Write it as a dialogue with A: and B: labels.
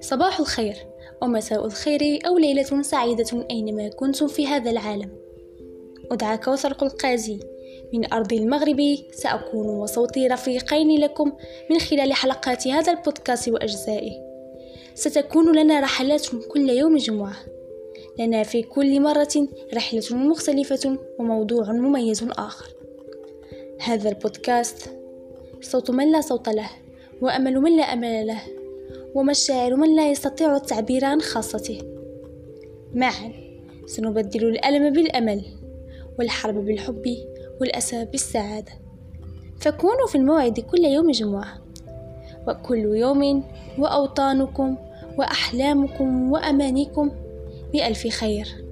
A: صباح الخير ومساء الخير أو ليلة سعيدة أينما كنتم في هذا العالم. أدعى كوثر قلقازي من أرض المغرب سأكون وصوتي رفيقين لكم من خلال حلقات هذا البودكاست وأجزائه. ستكون لنا رحلات كل يوم جمعة. لنا في كل مرة رحلة مختلفة وموضوع مميز آخر. هذا البودكاست صوت من لا صوت له وأمل من لا أمل له. ومشاعر من لا يستطيع التعبير عن خاصته. معا سنبدل الألم بالأمل والحرب بالحب والأسى بالسعادة. فكونوا في الموعد كل يوم جمعة. وكل يوم وأوطانكم وأحلامكم وأمانيكم بألف خير.